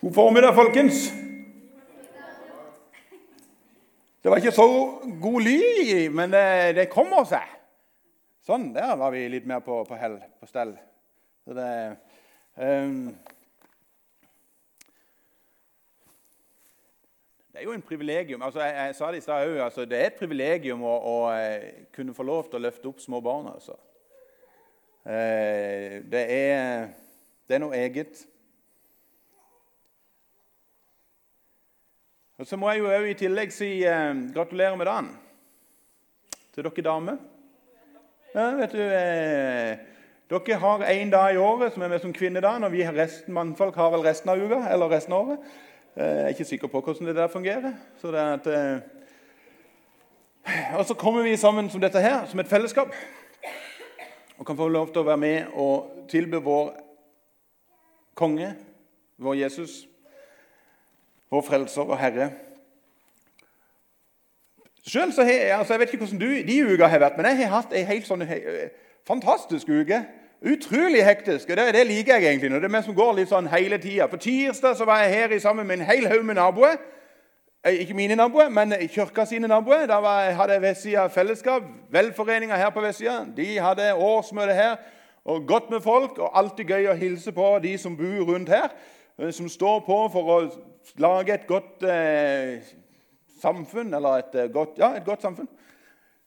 God formiddag, folkens. Det var ikke så god lyd men det, det kommer seg. Sånn, der var vi litt mer på, på hell, på stell. Det, um, det er jo en privilegium. Altså, jeg, jeg sa det i stad òg. Altså, det er et privilegium å, å, eh, kunne få lov til å løfte opp små barn. Altså. Uh, det, er, det er noe eget. Og Så må jeg jo òg i tillegg si eh, gratulerer med dagen til dere damer. Ja, vet du, eh, Dere har én dag i året som er med som kvinnedagen, og vi resten, mannfolk har vel resten av uka eller resten av året. Eh, jeg er ikke sikker på hvordan det der fungerer. Så det at, eh, og så kommer vi sammen som dette her, som et fellesskap, og kan få lov til å være med og tilby vår konge, vår Jesus, vår frelser og herre. Selv så har jeg, altså jeg vet ikke hvordan du, de uka har vært, men jeg har hatt ei helt sånn he, fantastisk uke. Utrolig hektisk. og det, det, liker jeg egentlig. når det er vi som går litt sånn hele tida. På tirsdag så var jeg her sammen med en hel haug med naboer. Eh, ikke mine naboer, men kirka sine naboer. Da var, hadde jeg Vestsida fellesskap. Velforeninga her på Vestsida. De hadde årsmøte her. og Godt med folk. og Alltid gøy å hilse på de som bor rundt her. Eh, som står på for å lage et godt eh, samfunn, eller et eh, godt, ja, et godt samfunn.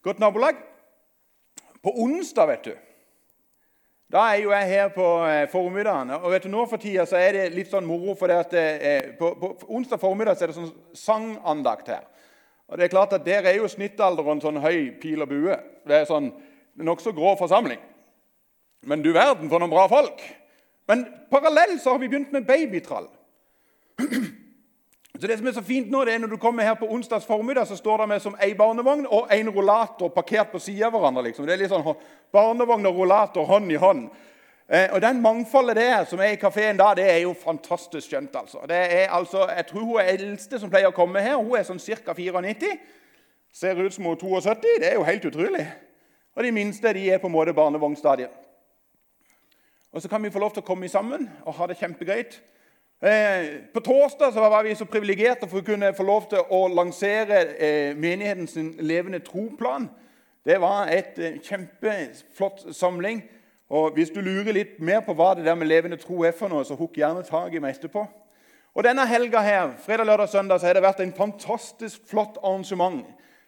Godt nabolag. På onsdag, vet du da er jo jeg her på eh, formiddagen. og vet du, Nå for tida så er det litt sånn moro. for det at det, på, på, onsdag formiddag så er det sånn sangandakt her. Og det er klart at Der er jo snittalderen sånn høy pil og bue. Det er sånn nokså grå forsamling. Men du verden for noen bra folk! Men parallelt så har vi begynt med babytrall. Så det som er så fint nå, det er Når du kommer her på onsdags formiddag, så står det med som ei barnevogn og en rollator parkert på sida av hverandre. Liksom. Det er litt sånn Barnevogn og rollator hånd i hånd. Eh, og Den mangfoldet der som er i kafeen da, det er jo fantastisk skjønt. altså. Det er altså, Jeg tror hun er eldste som pleier å komme her. Hun er sånn ca. 94. Ser ut som hun er 72. Det er jo helt utrolig. Og de minste de er på en måte barnevognstadiet. Og så kan vi få lov til å komme sammen og ha det kjempegreit. Eh, på torsdag var vi så privilegerte for å kunne få lov til å lansere eh, menighetens levende troplan. Det var et eh, kjempeflott samling. Og Hvis du lurer litt mer på hva det der med levende tro er for noe, så hukk gjerne tak i meg etterpå. Og Denne helga her, fredag, lørdag, søndag, så har det vært en fantastisk flott arrangement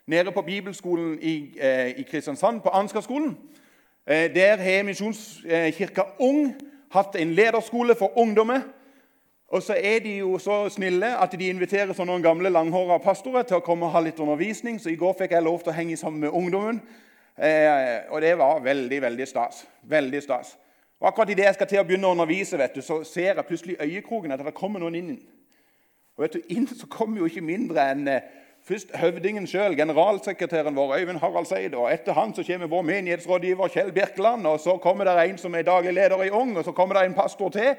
nede på bibelskolen i, eh, i Kristiansand, på Ansgarskolen. Eh, der har Misjonskirka Ung hatt en lederskole for ungdommer. Og så er de jo så snille at de inviterer sånne gamle langhåra pastorer til å komme og ha litt undervisning. Så i går fikk jeg lov til å henge sammen med ungdommen. Eh, og det var veldig veldig stas. Veldig stas. Og akkurat idet jeg skal til å begynne å undervise, vet du, så ser jeg plutselig i øyekroken at det kommer noen inn. Og vet du, Inn så kommer jo ikke mindre enn eh, Først høvdingen sjøl, generalsekretæren vår, Øyvind Haraldseid. og Etter han så kommer vår menighetsrådgiver Kjell Birkeland. og Så kommer det en som er daglig leder i Ung, og så kommer det en pastor til.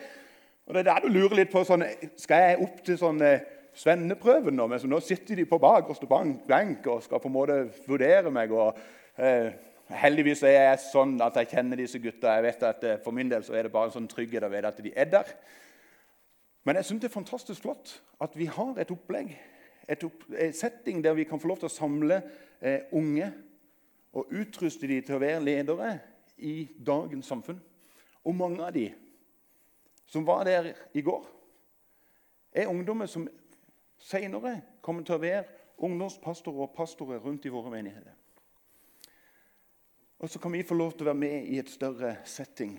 Og det er der du lurer litt på sånn, Skal jeg opp til sånn eh, svenneprøven nå? Men nå sitter de på bakerste benk og skal på en måte vurdere meg. og eh, Heldigvis er jeg sånn at jeg kjenner disse gutta. Jeg vet at eh, For min del så er det bare en sånn trygghet å vite at de er der. Men jeg syns det er fantastisk flott at vi har et opplegg et setting der vi kan få lov til å samle eh, unge og utruste dem til å være ledere i dagens samfunn. Og mange av de som var der i går, er ungdommer som senere kommer til å være ungdomspastorer og pastorer rundt i våre menigheter. Og så kan vi få lov til å være med i et større setting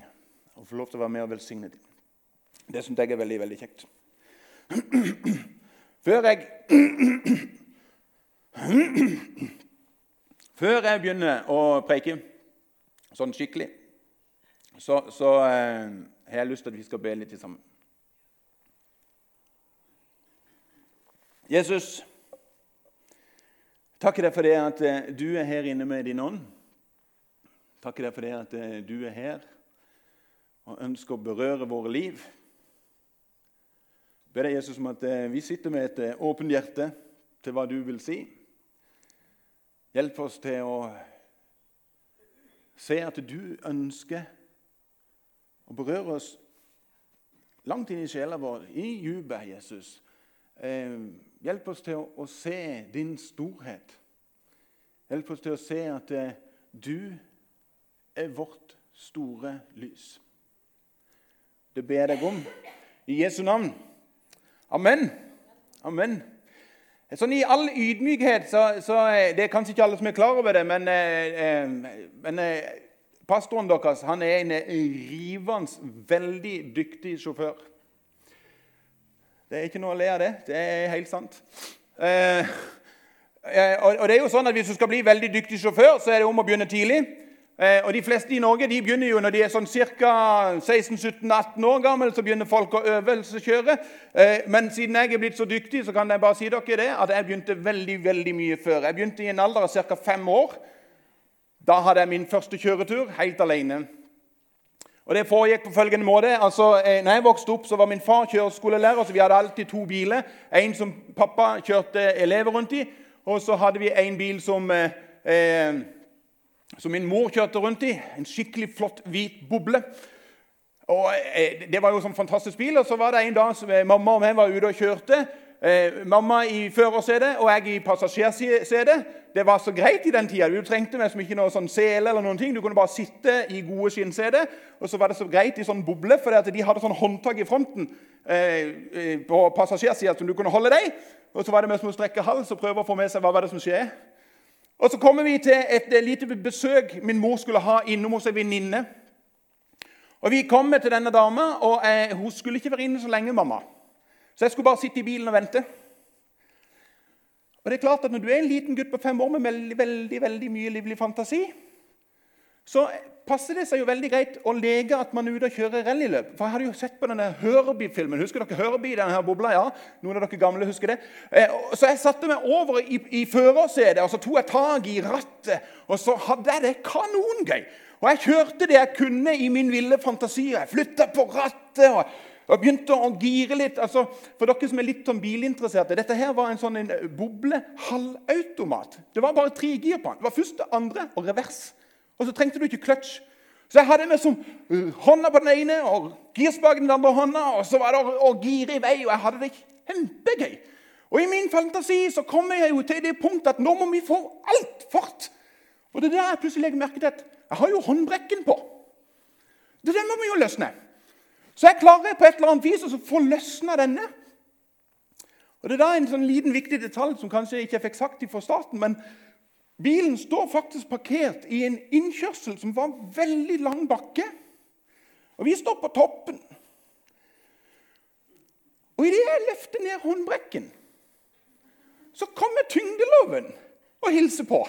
og få lov til å være med og velsigne dem. Det syns jeg er veldig, veldig kjekt. Før jeg Før jeg begynner å preike sånn skikkelig, så, så eh, har jeg lyst til at vi skal be litt sammen. Jesus, takker deg for det at eh, du er her inne med din ånd. Takker deg for det at eh, du er her og ønsker å berøre våre liv ber deg, Jesus, om at eh, vi sitter med et eh, åpent hjerte til hva du vil si. Hjelp oss til å se at du ønsker å berøre oss langt inn i sjela vår, i dypet, Jesus. Eh, hjelp oss til å, se din storhet. Hjelp oss til å se at du er vårt store lys. Det ber jeg deg om i Jesu navn. Amen. Amen. Sånn I all ydmykhet så, så eh, Det er kanskje ikke alle som er klar over det, men, eh, eh men pastoren deres han er en rivende, veldig dyktig sjåfør. Det er ikke noe å le av det. Det er helt sant. Eh, og det er jo sånn at Hvis du skal bli veldig dyktig sjåfør, så er det om å begynne tidlig. Eh, og De fleste i Norge de begynner jo når de er sånn ca. 16-17-18 år gamle. Så begynner folk å øvelseskjøre. Eh, men siden jeg er blitt så dyktig, så kan jeg bare si dere det, at jeg begynte veldig veldig mye før. Jeg begynte i en alder av ca. fem år. Da hadde jeg min første kjøretur helt alene. Og Det foregikk på følgende måte. Altså, eh, når jeg vokste opp, så var min far kjøreskolelærer, så vi hadde alltid to biler. En som pappa kjørte elever rundt i, og så hadde vi en bil som eh, som min mor kjørte rundt i. En skikkelig flott, hvit boble. Og eh, Det var jo sånn fantastisk bil. og Så var det en dag som eh, mamma og jeg var ute og kjørte. Eh, mamma i førersetet og jeg i passasjersetet. Det var så greit i den tida. Du trengte nesten ikke noe sånn sele. eller noen ting. Du kunne bare sitte i gode skinnseter. Og så var det så greit i sånn boble, for de hadde sånn håndtak i fronten eh, på passasjersida som du kunne holde deg. Og så var det med å strekke hals og prøve å få med seg hva var det som skjer. Og Så kommer vi til et lite besøk min mor skulle ha innom hos ei venninne. Og Vi kommer til denne dama, og eh, hun skulle ikke være inne så lenge. mamma. Så jeg skulle bare sitte i bilen og vente. Og det er klart at Når du er en liten gutt på fem år med veldig, veldig, veldig mye livlig fantasi, så passer det seg jo veldig greit å leke at man er ute og kjører rallyløp. For Jeg hadde jo sett på denne Høreby-filmen. Husker dere Høreby? denne her bobla? Ja, Noen av dere gamle husker det. Eh, så jeg satte meg over i, i førersetet og så tok jeg tak i rattet. Og så hadde jeg det kanongøy. Og jeg kjørte det jeg kunne i min ville fantasi. Jeg flytta på rattet. og og begynte å gire litt. Altså, for dere som er litt sånn bilinteresserte, Dette her var en sånn en boble halvautomat. Det var bare tre gir på den. Det var første, andre og revers. Og så trengte du ikke kløtsj. Så jeg hadde liksom hånda på den ene og girspaken i den andre hånda. Og så var det å, gire i vei, og jeg hadde det kjempegøy. Og i min fantasi så kommer jeg jo til det punktet at nå må vi få alt fart. Og det er der jeg plutselig legger merke til at jeg har jo håndbrekken på. Det der må vi jo løsne. Så jeg klarer på et eller annet vis å få løsna denne. Og Det er da en sånn liten viktig detalj som kanskje ikke jeg fikk sagt fra starten. men Bilen står faktisk parkert i en innkjørsel som var veldig lang bakke. Og vi står på toppen. Og idet jeg løfter ned håndbrekken, så kommer tyngdeloven og hilser på.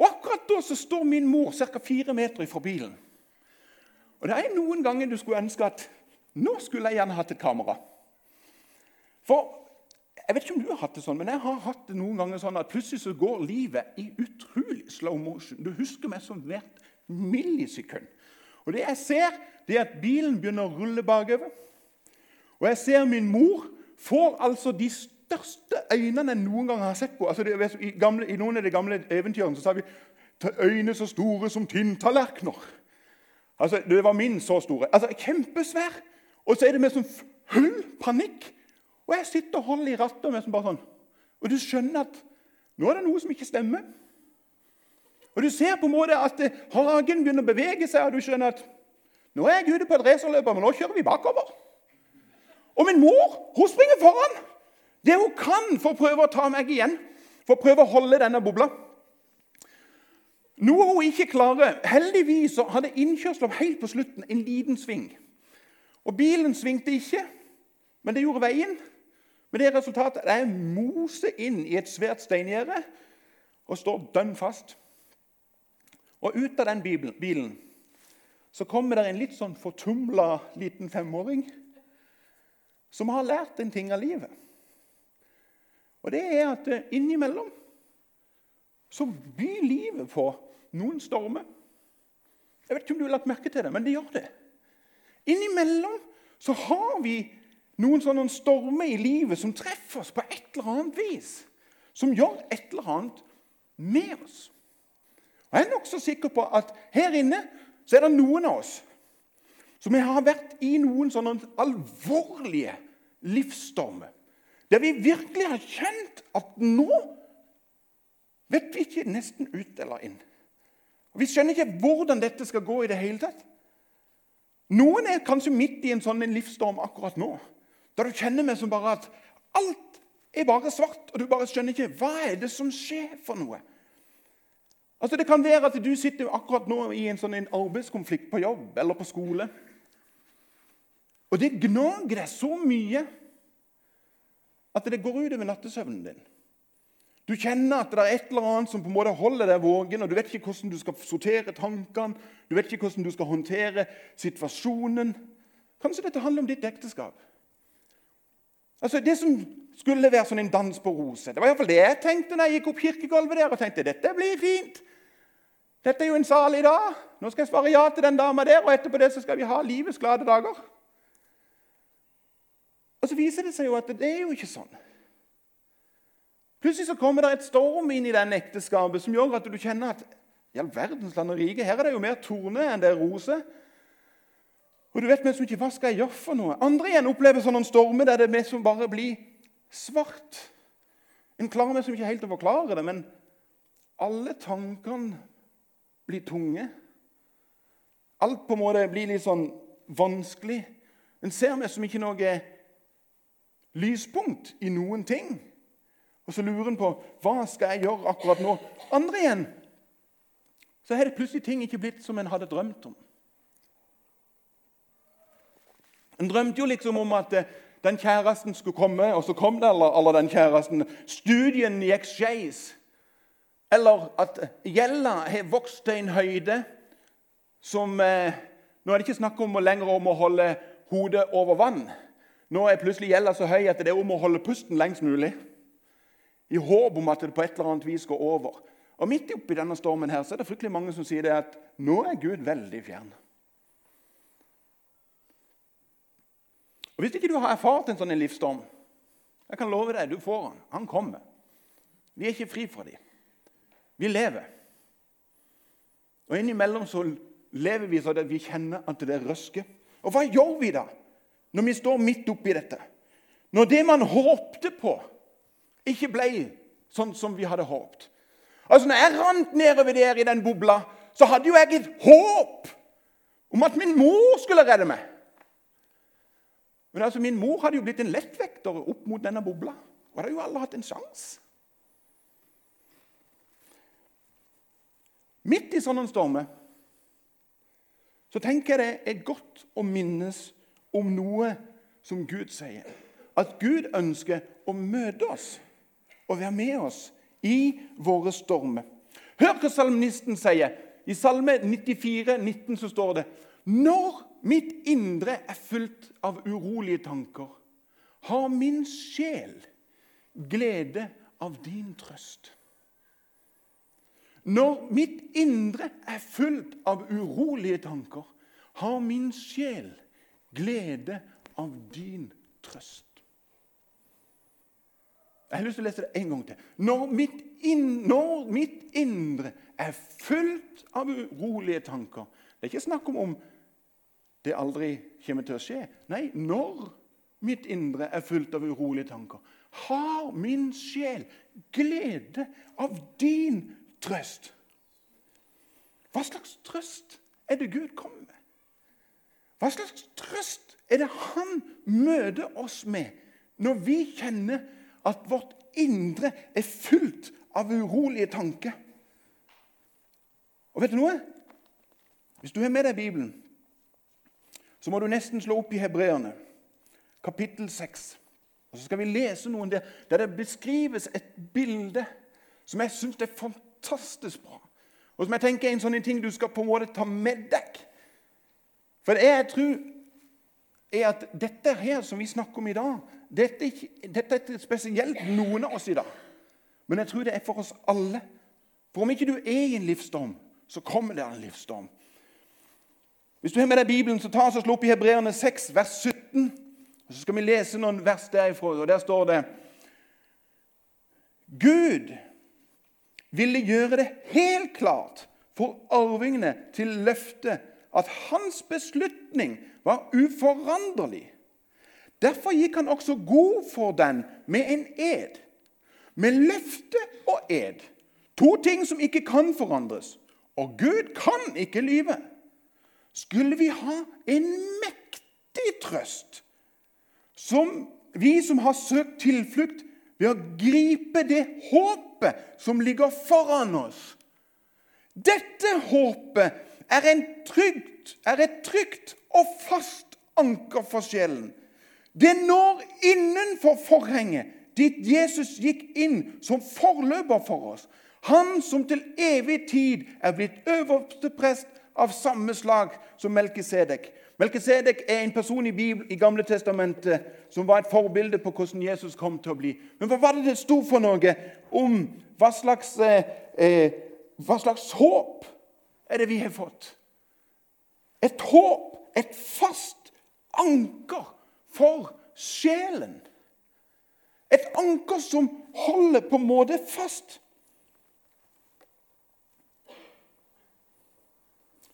Og Akkurat da så står min mor ca. fire meter fra bilen. Og Det er noen ganger du skulle ønske at nå skulle jeg gjerne hatt et kamera. For jeg vet ikke om du har hatt det sånn, men jeg har hatt det noen ganger sånn at plutselig så går livet i utrolig slow motion. Du husker meg som hvert millisekund. Og Det jeg ser, det er at bilen begynner å rulle bakover. Og jeg ser min mor får altså de største øynene jeg noen gang har sett på. Altså, det, i, gamle, I noen av de gamle eventyrene så sa vi øyne så store som tinntallerkener. Altså, det var min så store. Altså, Kjempesvær. Og så er det med sånn full panikk. Og jeg sitter og holder i rattet med bare sånn. Og du skjønner at nå er det noe som ikke stemmer. Og Du ser på en måte at eh, hagen begynner å bevege seg, og du skjønner at nå er jeg ute på et racerløp, men nå kjører vi bakover. Og min mor hun springer foran det hun kan for å prøve å ta meg igjen. For å prøve å holde denne bobla. Noe hun ikke klarer. Heldigvis hadde innkjørselen helt på slutten en liten sving. Og bilen svingte ikke, men det gjorde veien. Men det resultatet er å mose inn i et svært steingjerde og står dønn fast. Og ut av den bilen så kommer det en litt sånn fortumla liten femåring som har lært en ting av livet. Og det er at eh, innimellom så byr livet på noen stormer. Jeg vet ikke om du har lagt merke til det, men det gjør det. Innimellom så har vi noen sånne stormer i livet som treffer oss på et eller annet vis. Som gjør et eller annet med oss. Og Jeg er nokså sikker på at her inne så er det noen av oss som har vært i noen sånne alvorlige livsstormer. Der vi virkelig har kjent at nå vet vi ikke nesten ut eller inn. Og Vi skjønner ikke hvordan dette skal gå i det hele tatt. Noen er kanskje midt i en sånn livsstorm akkurat nå. Der du kjenner meg som bare at alt er bare svart, og du bare skjønner ikke hva er det som skjer for noe. Altså Det kan være at du sitter akkurat nå i en sånn en arbeidskonflikt på jobb eller på skole. Og det gnager deg så mye at det går utover nattesøvnen din. Du kjenner at det er et eller annet som på en måte holder deg våken, og du vet ikke hvordan du skal sortere tankene, du vet ikke hvordan du skal håndtere situasjonen. Kanskje dette handler om ditt ekteskap. Altså Det som skulle være sånn en dans på roser Det var iallfall det jeg tenkte når jeg gikk opp kirkegulvet der og tenkte dette blir fint. Dette er jo en salig dag. Nå skal jeg svare ja til den dama der, og etterpå det så skal vi ha livets glade dager. Og så viser det seg jo at det er jo ikke sånn. Plutselig så kommer det et storm inn i den ekteskapet som gjør at du kjenner at i all verdens land og rike, her er det jo mer torne enn det er roser. Og du vet liksom ikke hva skal jeg gjøre for noe. Andre igjen opplever sånne stormer der det er som bare blir svart. En klarer meg som ikke helt å forklare det, men alle tankene blir tunge. Alt på en måte blir litt sånn vanskelig. En ser meg som ikke noe lyspunkt i noen ting. Og så lurer en på hva skal jeg gjøre akkurat nå. Andre igjen så har det plutselig ting ikke blitt som en hadde drømt om. En drømte jo liksom om at eh, den kjæresten skulle komme, og så kom det eller, eller den kjæresten. Studien gikk skeis. Eller at gjelda har vokst til en høyde som eh, Nå er det ikke snakk om lenger om å holde hodet over vann. Nå er plutselig gjelda så høy at det er om å holde pusten lengst mulig i håp om at det på et eller annet vis går over. Og Midt oppi denne stormen her, så er det fryktelig mange som sier det at nå er Gud veldig fjern. Og Hvis ikke du har erfart en sånn livsstorm, jeg kan love deg, du får han. Han kommer. Vi er ikke fri fra dem. Vi lever. Og innimellom så lever vi så at vi kjenner at det røsker. Og hva gjør vi da, når vi står midt oppi dette? Når det man håpte på, ikke ble sånn som vi hadde håpet. Altså, når jeg rant nedover der i den bobla, så hadde jo jeg et håp om at min mor skulle redde meg. Men altså, min mor hadde jo blitt en lettvekter opp mot denne bobla. Og hadde jo alle hatt en sjanse. Midt i sånne stormer så tenker jeg det er godt å minnes om noe som Gud sier. At Gud ønsker å møte oss og være med oss i våre stormer. Hør hva salmisten sier. I Salme 94, 19 så står det Når mitt indre er fullt av urolige tanker, har min sjel glede av din trøst. Når mitt indre er fullt av urolige tanker, har min sjel glede av din trøst. Jeg har lyst til å lese det en gang til. Når mitt, in, når mitt indre er fullt av urolige tanker Det er ikke snakk om om det aldri kommer til å skje. Nei, når mitt indre er fullt av urolige tanker, har min sjel glede av din trøst. Hva slags trøst er det Gud kommer med? Hva slags trøst er det Han møter oss med når vi kjenner at vårt indre er fullt av urolige tanker. Og vet du noe? Hvis du har med deg Bibelen, så må du nesten slå opp i Hebreerne, kapittel 6. Og Så skal vi lese noen der, der det beskrives et bilde som jeg syns er fantastisk bra. Og som jeg tenker er en sånn ting du skal på en måte ta med deg. For det jeg tror er at dette her som vi snakker om i dag, dette, dette er ikke spesielt noen av oss i dag. Men jeg tror det er for oss alle. For om ikke du er i en livsstorm, så kommer det en livsstorm. Hvis du har med deg Bibelen, så ta oss og slå opp i Hebreerne 6, vers 17. Og Så skal vi lese noen vers derifra, og der står det Gud ville gjøre det helt klart for arvingene til løftet at hans beslutning var uforanderlig. Derfor gikk han også god for den med en ed. Med løfte og ed. To ting som ikke kan forandres. Og Gud kan ikke lyve. Skulle vi ha en mektig trøst, som vi som har søkt tilflukt ved å gripe det håpet som ligger foran oss Dette håpet er, trygt, er et trygt og fast anker for sjelen. Det når innenfor forhenget dit Jesus gikk inn som forløper for oss. Han som til evig tid er blitt øverste prest av samme slag som Melkisedek. Melkisedek er en person i, Bibelen, i Gamle Testamentet som var et forbilde på hvordan Jesus kom til å bli. Men hva var det det sto for noe om hva slags, eh, eh, hva slags håp er det vi har fått? Et håp, et fast anker for sjelen. Et anker som holder på en måte fast.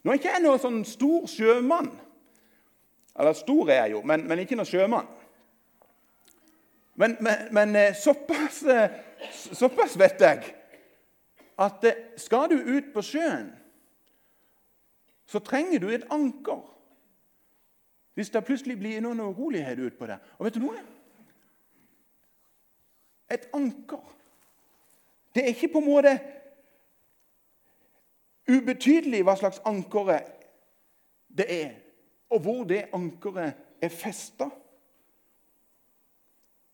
Nå er ikke jeg noen sånn stor sjømann. Eller stor er jeg jo, men, men ikke noen sjømann. Men, men, men eh, såpass, eh, såpass, vet jeg at eh, skal du ut på sjøen, så trenger du et anker. Hvis det plutselig blir noen urolighet utpå der. Og vet du noe? Et anker. Det er ikke på en måte ubetydelig hva slags ankeret det er, og hvor det ankeret er festa.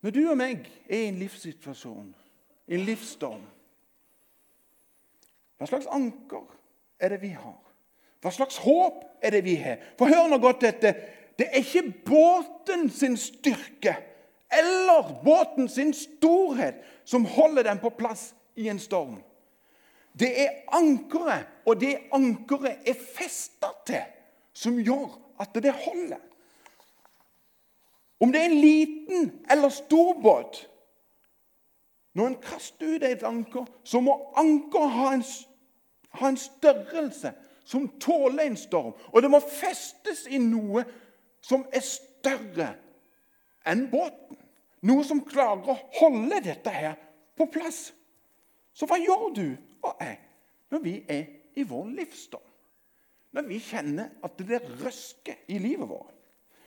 Når du og meg er i en livssituasjon, i en livsstorm Hva slags anker er det vi har? Hva slags håp er det vi har? For hør nå godt dette. Det er ikke båten sin styrke eller båten sin storhet som holder den på plass i en storm. Det er ankeret, og det ankeret er festa til, som gjør at det holder. Om det er en liten eller stor båt Når en kaster ut et anker, så må ankeret ha, ha en, størrelse som tåler en storm. Og det må festes i noe som er større enn båten. Noe som klarer å holde dette her på plass. Så hva gjør du og jeg når vi er i vår livsstorm? Når vi kjenner at det røsker i livet vårt?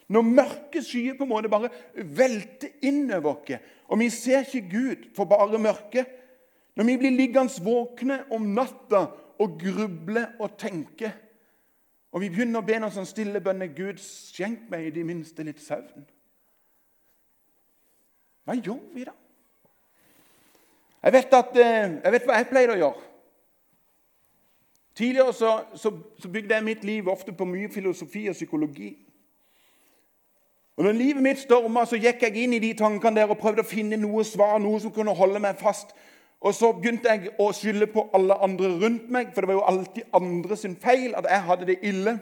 Når mørke skyer på en måte bare velter innover oss, og vi ser ikke Gud for bare mørke Når vi blir liggende våkne om natta og gruble og tenke, og vi begynner å be noen sånn stille bønner Gud, skjenk meg i det minste litt søvn. Hva gjør vi da? Jeg vet, at, eh, jeg vet hva jeg pleier å gjøre. Tidligere så, så, så, bygde jeg mitt liv ofte på mye filosofi og psykologi. Og når livet mitt storma, så gikk jeg inn i de tankene der og prøvde å finne noe svar, noe som kunne holde meg fast. Og så begynte jeg å skylde på alle andre rundt meg, for det var jo alltid andre sin feil at jeg hadde det ille.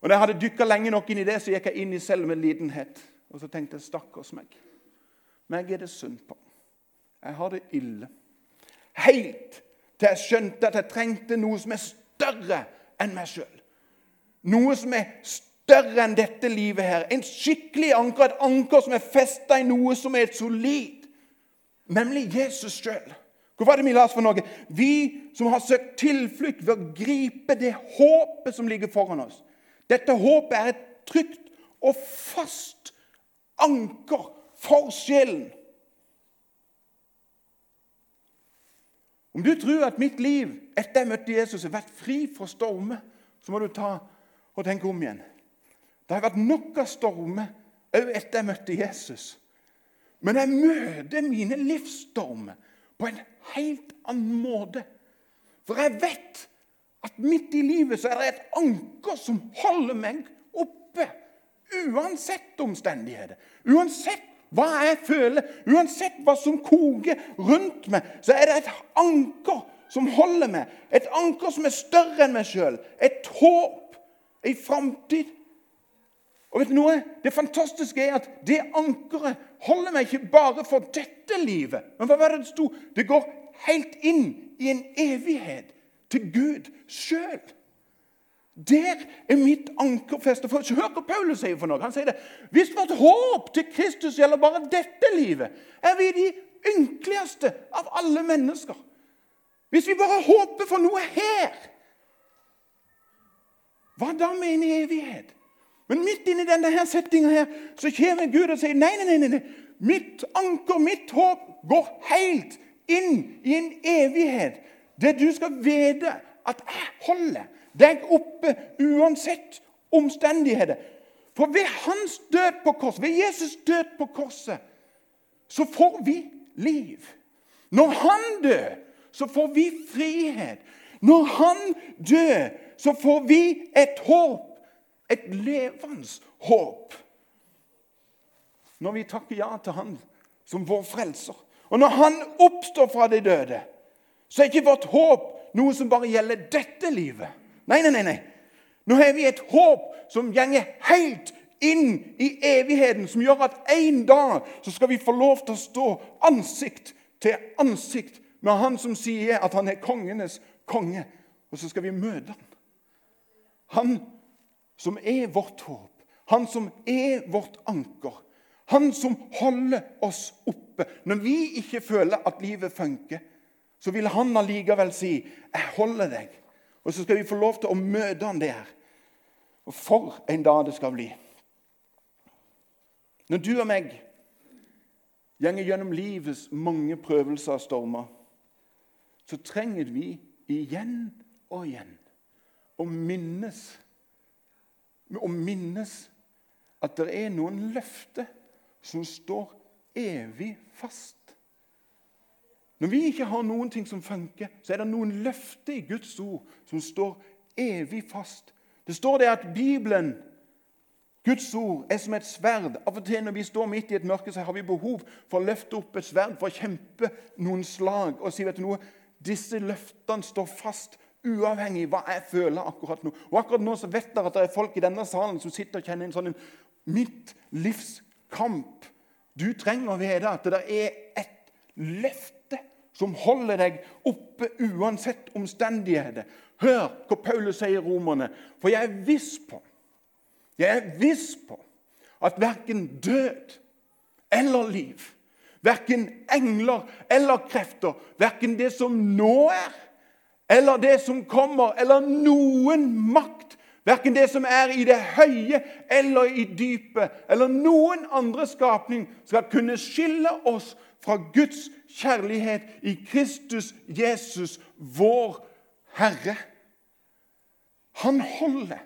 Og når jeg hadde dykka lenge nok inn i det, så gikk jeg inn i selvmedlidenhet. Og så tenkte jeg stakkars meg. Meg er det synd på. Jeg har det ille. Helt til jeg skjønte at jeg trengte noe som er større enn meg sjøl. Noe som er større enn dette livet her. En skikkelig anker, et anker som er festa i noe som er et solid, nemlig Jesus sjøl. Hvorfor er det vi la oss for noe? Vi som har søkt tilflukt ved å gripe det håpet som ligger foran oss. Dette håpet er et trygt og fast anker for sjelen. Om du tror at mitt liv etter jeg møtte Jesus, har vært fri for stormer, så må du ta og tenke om igjen. Det har vært nok av stormer òg etter jeg møtte Jesus. Men jeg møter mine livsstormer på en helt annen måte. For jeg vet at midt i livet så er det et anker som holder meg oppe. Uansett omstendigheter. Uansett hva jeg føler, uansett hva som koker rundt meg, så er det et anker som holder meg. Et anker som er større enn meg sjøl. Et håp, ei framtid. Og vet du noe? Det fantastiske er at det ankeret holder meg ikke bare for dette livet. Men hva var det det sto? Det går helt inn i en evighet til Gud sjøl. Der er mitt ankerfeste. For Hør hva Paulus sier for noe. Han sier det. Hvis vårt håp til Kristus gjelder bare dette livet, er vi de ynkeligste av alle mennesker. Hvis vi bare håper for noe her, hva da med en evighet? Men midt inni denne her settinga her, så kommer Gud og sier nei, nei, nei, nei. Mitt anker, mitt håp, går helt inn i en evighet. Der du skal vite at jeg holder deg oppe uansett omstendigheter. For ved hans død på korset, ved Jesus død på korset, så får vi liv. Når han dør, så får vi frihet. Når han dør, så får vi et håp. Et levende håp. Når vi takker ja til han som vår frelser. Og når han oppstår fra de døde, så er ikke vårt håp noe som bare gjelder dette livet. Nei, nei, nei. nei. Nå har vi et håp som gjenger helt inn i evigheten, som gjør at en dag så skal vi få lov til å stå ansikt til ansikt med han som sier at han er kongenes konge. Og så skal vi møte han. Han som er vårt håp, han som er vårt anker. Han som holder oss oppe. Når vi ikke føler at livet funker, så vil han allikevel si 'Jeg holder deg'. Og så skal vi få lov til å møte han der. Og for en dag det skal bli. Når du og meg gjenger gjennom livets mange prøvelser og stormer, så trenger vi igjen og igjen å minnes å minnes at det er noen løfter som står evig fast. Når vi ikke har noen ting som funker, så er det noen løfter i Guds ord som står evig fast. Det står det at Bibelen, Guds ord, er som et sverd. Av og til når vi står midt i et mørke, så har vi behov for å løfte opp et sverd for å kjempe noen slag og si vet du noe, disse løftene står fast uavhengig av hva jeg føler akkurat nå. Og akkurat nå så vet dere at det er folk i denne salen som sitter og kjenner en sånn mitt livs kamp. Du trenger å vite at det er et løft som holder deg oppe uansett omstendigheter. Hør hva Paulus sier i Romerne. For jeg er viss på jeg er viss på at verken død eller liv, verken engler eller krefter, verken det som nå er, eller det som kommer, eller noen makt, verken det som er i det høye eller i dypet, eller noen andre skapning, skal kunne skille oss fra Guds kjærlighet i Kristus Jesus, vår Herre. Han holder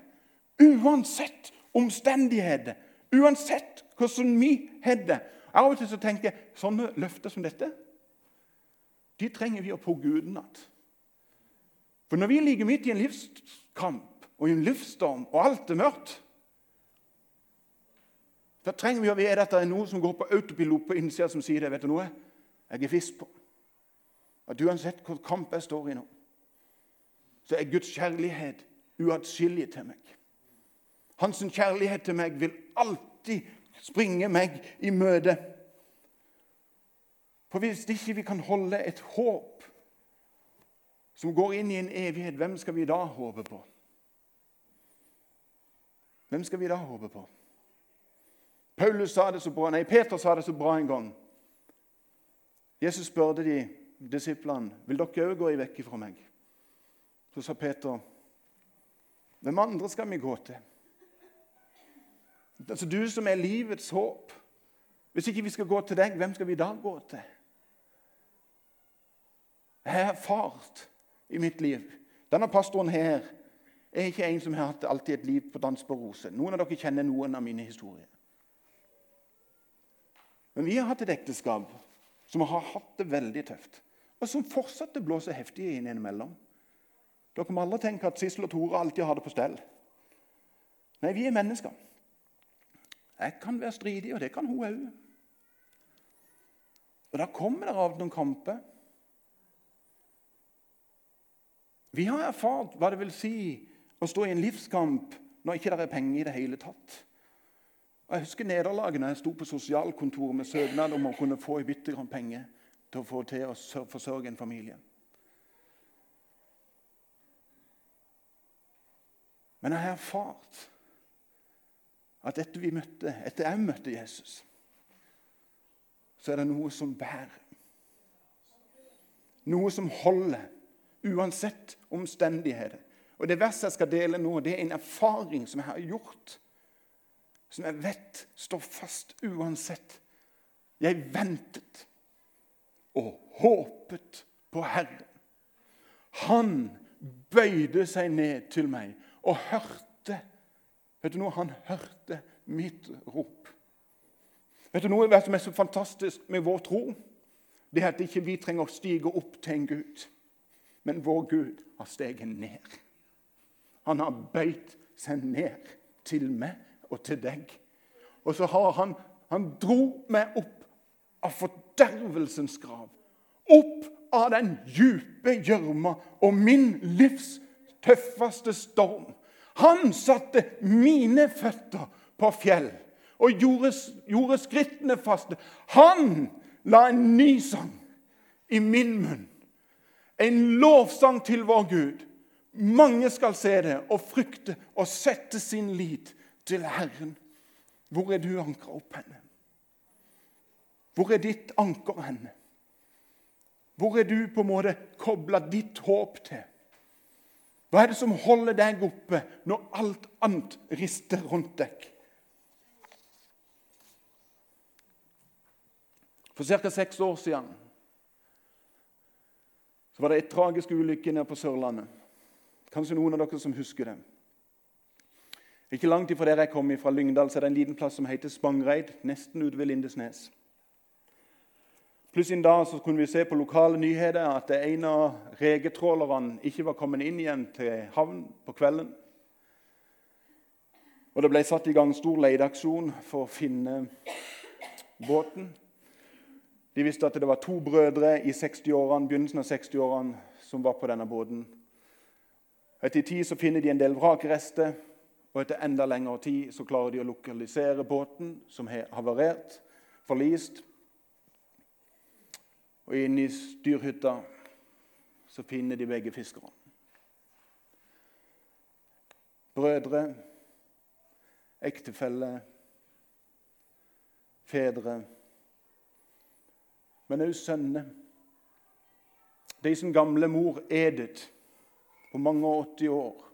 uansett omstendigheter, uansett hvordan vi har det. Av og til så tenker jeg sånne løfter som dette de trenger vi å pugge utenat. For når vi ligger midt i en livskamp og i en livsstorm, og alt er mørkt Da trenger vi å vite at det er noe som går på autopilot på innsida, som sier det. vet du noe? Jeg er viss på at uansett hvor kamp jeg står i nå, så er Guds kjærlighet uatskillelig til meg. Hans kjærlighet til meg vil alltid springe meg i møte. For hvis ikke vi kan holde et håp som går inn i en evighet, hvem skal vi da håpe på? Hvem skal vi da håpe på? Paulus sa det så bra, nei, Peter sa det så bra en gang. Jesus spurte de disiplene vil dere òg gå vekk fra meg. Så sa Peter, hvem andre skal vi gå til? Altså Du som er livets håp. Hvis ikke vi skal gå til deg, hvem skal vi da gå til? Jeg har erfart i mitt liv Denne pastoren her er ikke en som har hatt alltid et liv på dans på roser. Noen av dere kjenner noen av mine historier. Men vi har hatt et ekteskap som har hatt det veldig tøft, og som fortsatt blåser heftig inn innimellom. Dere må aldri tenke at Sissel og Tore alltid har det på stell. Nei, vi er mennesker. Jeg kan være stridig, og det kan hun òg. Og Da kommer det av noen kamper. Vi har erfart hva det vil si å stå i en livskamp når ikke det er penger i det hele tatt. Og Jeg husker nederlaget når jeg sto på sosialkontoret med søknad om å kunne få i bitte grann penger til å få til å forsørge en familie. Men jeg har erfart at etter vi møtte, etter jeg møtte Jesus, så er det noe som bærer. Noe som holder, uansett omstendigheter. Og Det verset jeg skal dele nå, det er en erfaring som jeg har gjort. Som jeg vet står fast uansett. Jeg ventet og håpet på Herren. Han bøyde seg ned til meg og hørte Vet du noe? Han hørte mitt rop. Vet du noe som er så fantastisk med vår tro? Det er at ikke vi trenger å stige opp til en Gud, men vår Gud har steget ned. Han har bøyd seg ned til meg og til deg. Og så har han Han dro meg opp av fordervelsens grav. Opp av den dype gjørma og min livs tøffeste storm. Han satte mine føtter på fjell og gjorde, gjorde skrittene faste. Han la en ny sang i min munn. En lovsang til vår Gud. Mange skal se det og frykte og sette sin lit til Herren. Hvor er du ankra opp henne? Hvor er ditt anker henne? Hvor er du på en måte kobla ditt håp til? Hva er det som holder deg oppe når alt annet rister rundt deg? For ca. seks år siden så var det et tragisk ulykke nede på Sørlandet. Kanskje noen av dere som husker det. Ikke langt ifra der jeg kom fra Lyngdal, så er det en liten plass som heter Spangreid, nesten ute ved Lindesnes. Pluss en dag så kunne vi se på lokale nyheter at en av regetrålerne ikke var kommet inn igjen til havn på kvelden. Og Det ble satt i gang stor leteaksjon for å finne båten. De visste at det var to brødre i 60-årene, begynnelsen av 60-årene som var på denne båten. Etter tid så finner de en del vrakrester, og etter enda lengre tid så klarer de å lokalisere båten som har havarert, forlist. Og inne i styrhytta så finner de begge fiskerne. Brødre, ektefelle, fedre, men også sønner. De som gamle mor Edith på mange og 80 år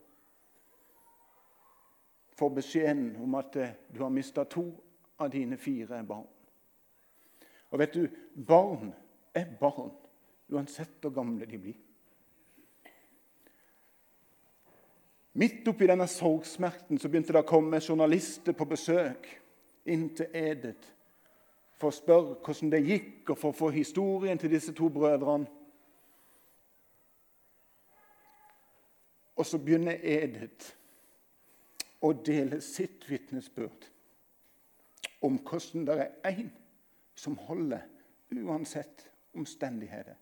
får beskjeden om at eh, du har mista to av dine fire barn. Og vet du, barn er barn, uansett hvor gamle de blir. Midt oppi denne sorgsmerten så begynte det å komme journalister på besøk inn til Edith for å spørre hvordan det gikk, og for å få historien til disse to brødrene. Og så begynner Edith å deler sitt vitnesbyrd om hvordan det er én som holder uansett omstendigheter.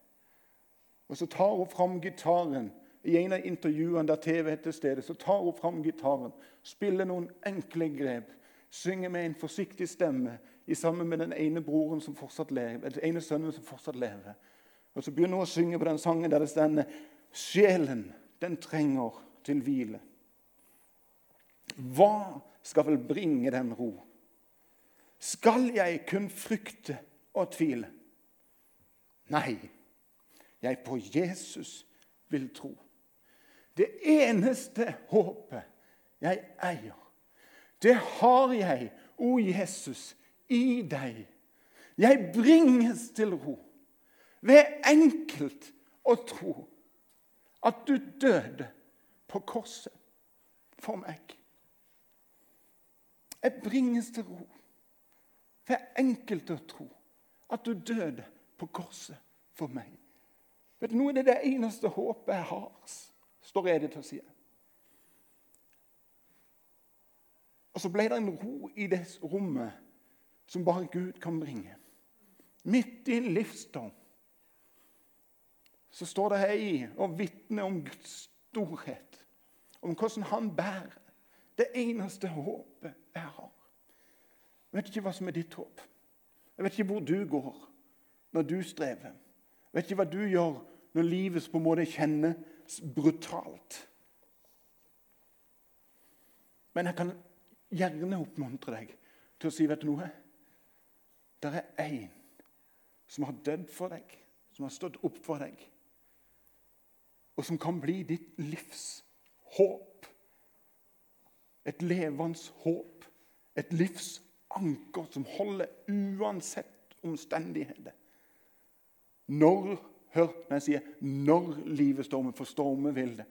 Og Så tar hun fram gitaren i en av intervjuene der TV er til stede. Så tar hun fram gitaren, spiller noen enkle grep, synger med en forsiktig stemme sammen med den ene broren som lever, den ene sønnen som fortsatt lever. Og Så begynner hun å synge på den sangen der det stender 'Sjelen' den trenger til hvile. Hva skal vel bringe den ro? Skal jeg kun frykte og tvile? Nei, jeg på Jesus vil tro. Det eneste håpet jeg eier, det har jeg, o Jesus, i deg. Jeg bringes til ro ved enkelt å tro at du døde på korset for meg. Jeg bringes til ro. For Det er enkelt å tro at du døde på korset for meg. Vet du, Nå er det det eneste håpet jeg har, står jeg til å si. Og så ble det en ro i det rommet som bare Gud kan bringe. Midt i en livsdom, så står det her i og vitner om Guds storhet, om hvordan han bærer. Det eneste håpet jeg har. Jeg vet ikke hva som er ditt håp. Jeg vet ikke hvor du går når du strever. Jeg vet ikke hva du gjør når livet på en måte kjennes brutalt. Men jeg kan gjerne oppmuntre deg til å si vet du noe? Det er én som har dødd for deg, som har stått opp for deg, og som kan bli ditt livs håp. Et levende håp. Et livsanker som holder uansett omstendigheter. Når Hør når jeg sier 'når livet stormer', for stormer vil det.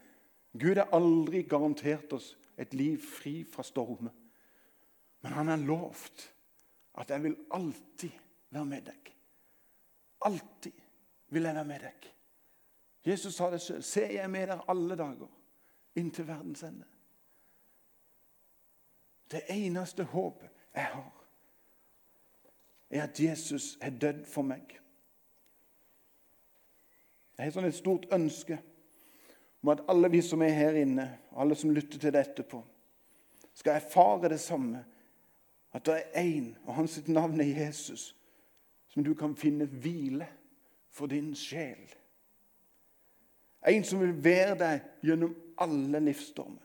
Gud har aldri garantert oss et liv fri fra stormer. Men han har lovt at 'jeg vil alltid være med deg'. Alltid vil jeg være med deg. Jesus sa det selv. 'Se, jeg med dere alle dager inntil verdens ende'. Det eneste håpet jeg har, er at Jesus er dødd for meg. Jeg har sånn et stort ønske om at alle vi som er her inne, alle som lytter til det etterpå, skal erfare det samme. At det er én, og hans navn er Jesus, som du kan finne hvile for din sjel. En som vil være deg gjennom alle livsstormer.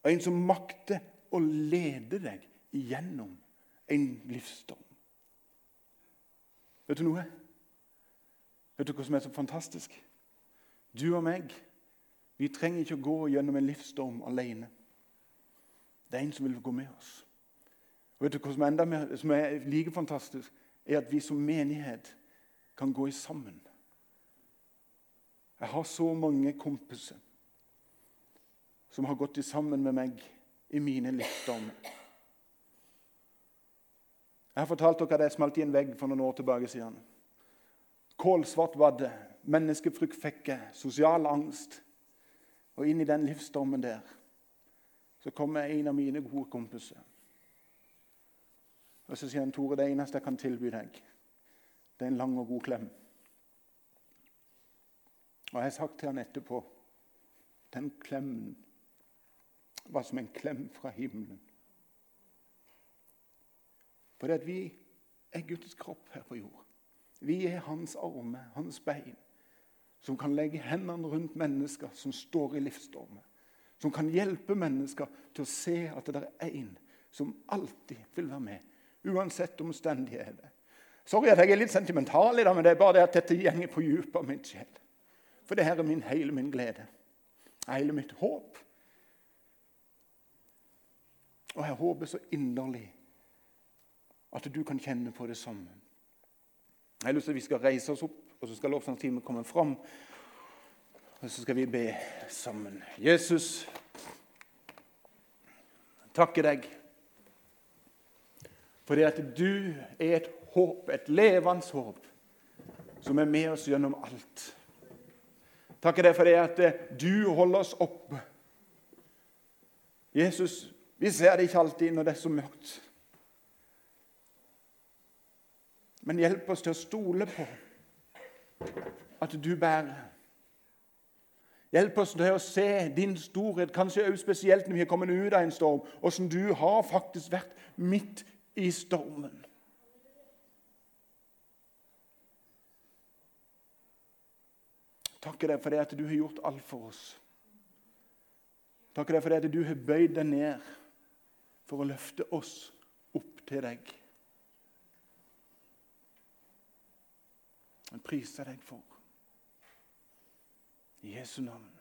Og en som makter å lede deg gjennom en livsstorm. Vet du noe? Vet du hva som er så fantastisk? Du og meg vi trenger ikke å gå gjennom en livsstorm alene. Det er en som vil gå med oss. Og vet du hva som er, mer, som er like fantastisk? er at vi som menighet kan gå i sammen. Jeg har så mange kompiser som har gått i sammen med meg i mine livsstormer. Jeg har fortalt dere at jeg smalt i en vegg for noen år tilbake. siden. Kålsvart var det. Menneskefrykt fikk jeg. Sosial angst. Og inn i den livsstormen der så kommer en av mine gode kompiser. Og Så sier han, 'Tore, det eneste jeg kan tilby deg, det er en lang og god klem.' Og jeg har sagt til han etterpå den klemmen var som en klem fra himmelen. For det at vi er Guds kropp her på jord. Vi er hans armer, hans bein, som kan legge hendene rundt mennesker som står i livsstormer. Som kan hjelpe mennesker til å se at det er én som alltid vil være med, uansett omstendigheter. Sorry at jeg er litt sentimental, i dag, men det er bare det at dette gjenger på dypet av min sjel. For det her er min, hele min glede. Hele mitt håp. Og jeg håper så inderlig at du kan kjenne på det samme. Jeg har lyst til at vi skal reise oss opp, og så skal lovsangstimen komme fram. Og så skal vi be sammen. Jesus, takke deg for det at du er et håp, et levende håp, som er med oss gjennom alt. Takke deg for det at du holder oss oppe. Jesus, vi ser det ikke alltid når det er så mørkt. Men hjelp oss til å stole på at du bærer. Hjelp oss til å se din storhet, kanskje også spesielt når vi har kommet ut av en storm, som du har faktisk vært midt i stormen. Takker deg for det at du har gjort alt for oss. Takker deg for det at du har bøyd deg ned for å løfte oss opp til deg. Jeg priser deg for. I Jesu navn.